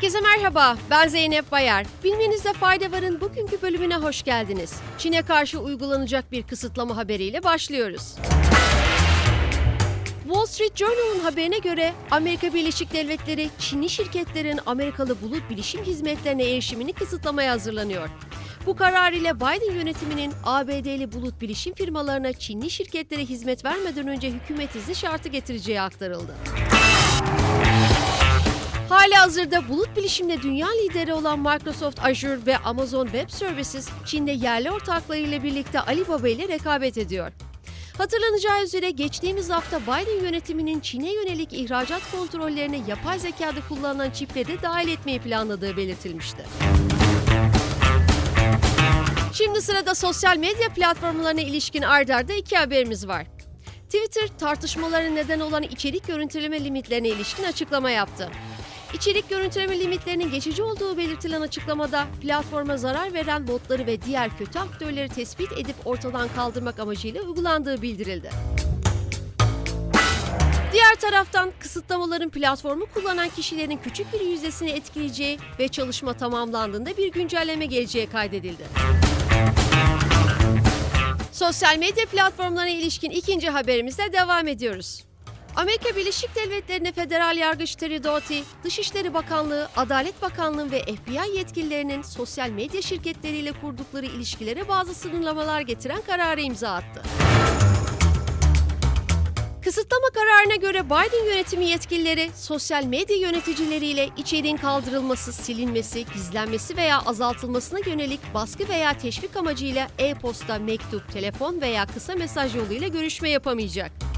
Herkese merhaba, ben Zeynep Bayar. Bilmenizde fayda varın bugünkü bölümüne hoş geldiniz. Çin'e karşı uygulanacak bir kısıtlama haberiyle başlıyoruz. Wall Street Journal'ın haberine göre Amerika Birleşik Devletleri Çinli şirketlerin Amerikalı bulut bilişim hizmetlerine erişimini kısıtlamaya hazırlanıyor. Bu karar ile Biden yönetiminin ABD'li bulut bilişim firmalarına Çinli şirketlere hizmet vermeden önce hükümet izni şartı getireceği aktarıldı. Hali hazırda bulut bilişimde dünya lideri olan Microsoft Azure ve Amazon Web Services, Çin'de yerli ortaklarıyla birlikte Alibaba ile rekabet ediyor. Hatırlanacağı üzere geçtiğimiz hafta Biden yönetiminin Çin'e yönelik ihracat kontrollerine yapay zekada kullanılan çipleri dahil etmeyi planladığı belirtilmişti. Şimdi sırada sosyal medya platformlarına ilişkin ardarda iki haberimiz var. Twitter tartışmalara neden olan içerik görüntüleme limitlerine ilişkin açıklama yaptı. İçerik görüntüleme limitlerinin geçici olduğu belirtilen açıklamada platforma zarar veren botları ve diğer kötü aktörleri tespit edip ortadan kaldırmak amacıyla uygulandığı bildirildi. Diğer taraftan kısıtlamaların platformu kullanan kişilerin küçük bir yüzdesini etkileyeceği ve çalışma tamamlandığında bir güncelleme geleceği kaydedildi. Sosyal medya platformlarına ilişkin ikinci haberimizle devam ediyoruz. Amerika Birleşik Devletleri'nde federal yargıç Terry Doughty, Dışişleri Bakanlığı, Adalet Bakanlığı ve FBI yetkililerinin sosyal medya şirketleriyle kurdukları ilişkilere bazı sınırlamalar getiren kararı imza attı. Kısıtlama kararına göre Biden yönetimi yetkilileri sosyal medya yöneticileriyle içeriğin kaldırılması, silinmesi, gizlenmesi veya azaltılmasına yönelik baskı veya teşvik amacıyla e-posta, mektup, telefon veya kısa mesaj yoluyla görüşme yapamayacak.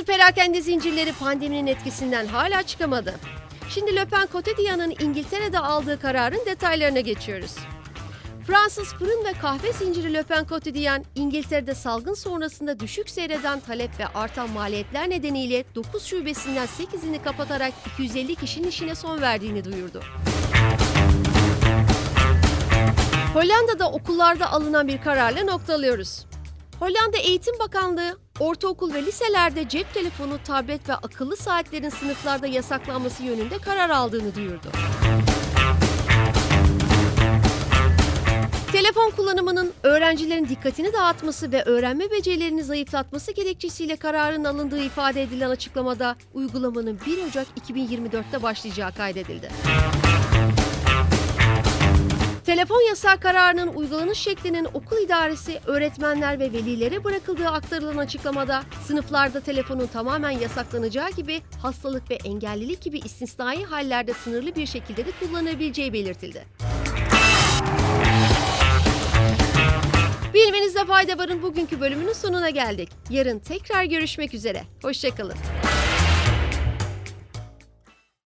Bazı perakende zincirleri pandeminin etkisinden hala çıkamadı. Şimdi Le Pen Cotedian'ın İngiltere'de aldığı kararın detaylarına geçiyoruz. Fransız fırın ve kahve zinciri Le Pen Cotedian, İngiltere'de salgın sonrasında düşük seyreden talep ve artan maliyetler nedeniyle 9 şubesinden 8'ini kapatarak 250 kişinin işine son verdiğini duyurdu. Hollanda'da okullarda alınan bir kararla noktalıyoruz. Hollanda Eğitim Bakanlığı, ortaokul ve liselerde cep telefonu, tablet ve akıllı saatlerin sınıflarda yasaklanması yönünde karar aldığını duyurdu. Telefon kullanımının öğrencilerin dikkatini dağıtması ve öğrenme becerilerini zayıflatması gerekçesiyle kararın alındığı ifade edilen açıklamada uygulamanın 1 Ocak 2024'te başlayacağı kaydedildi. Telefon yasağı kararının uygulanış şeklinin okul idaresi, öğretmenler ve velilere bırakıldığı aktarılan açıklamada sınıflarda telefonun tamamen yasaklanacağı gibi hastalık ve engellilik gibi istisnai hallerde sınırlı bir şekilde de kullanabileceği belirtildi. Bilmenizde fayda varın bugünkü bölümünün sonuna geldik. Yarın tekrar görüşmek üzere. Hoşçakalın.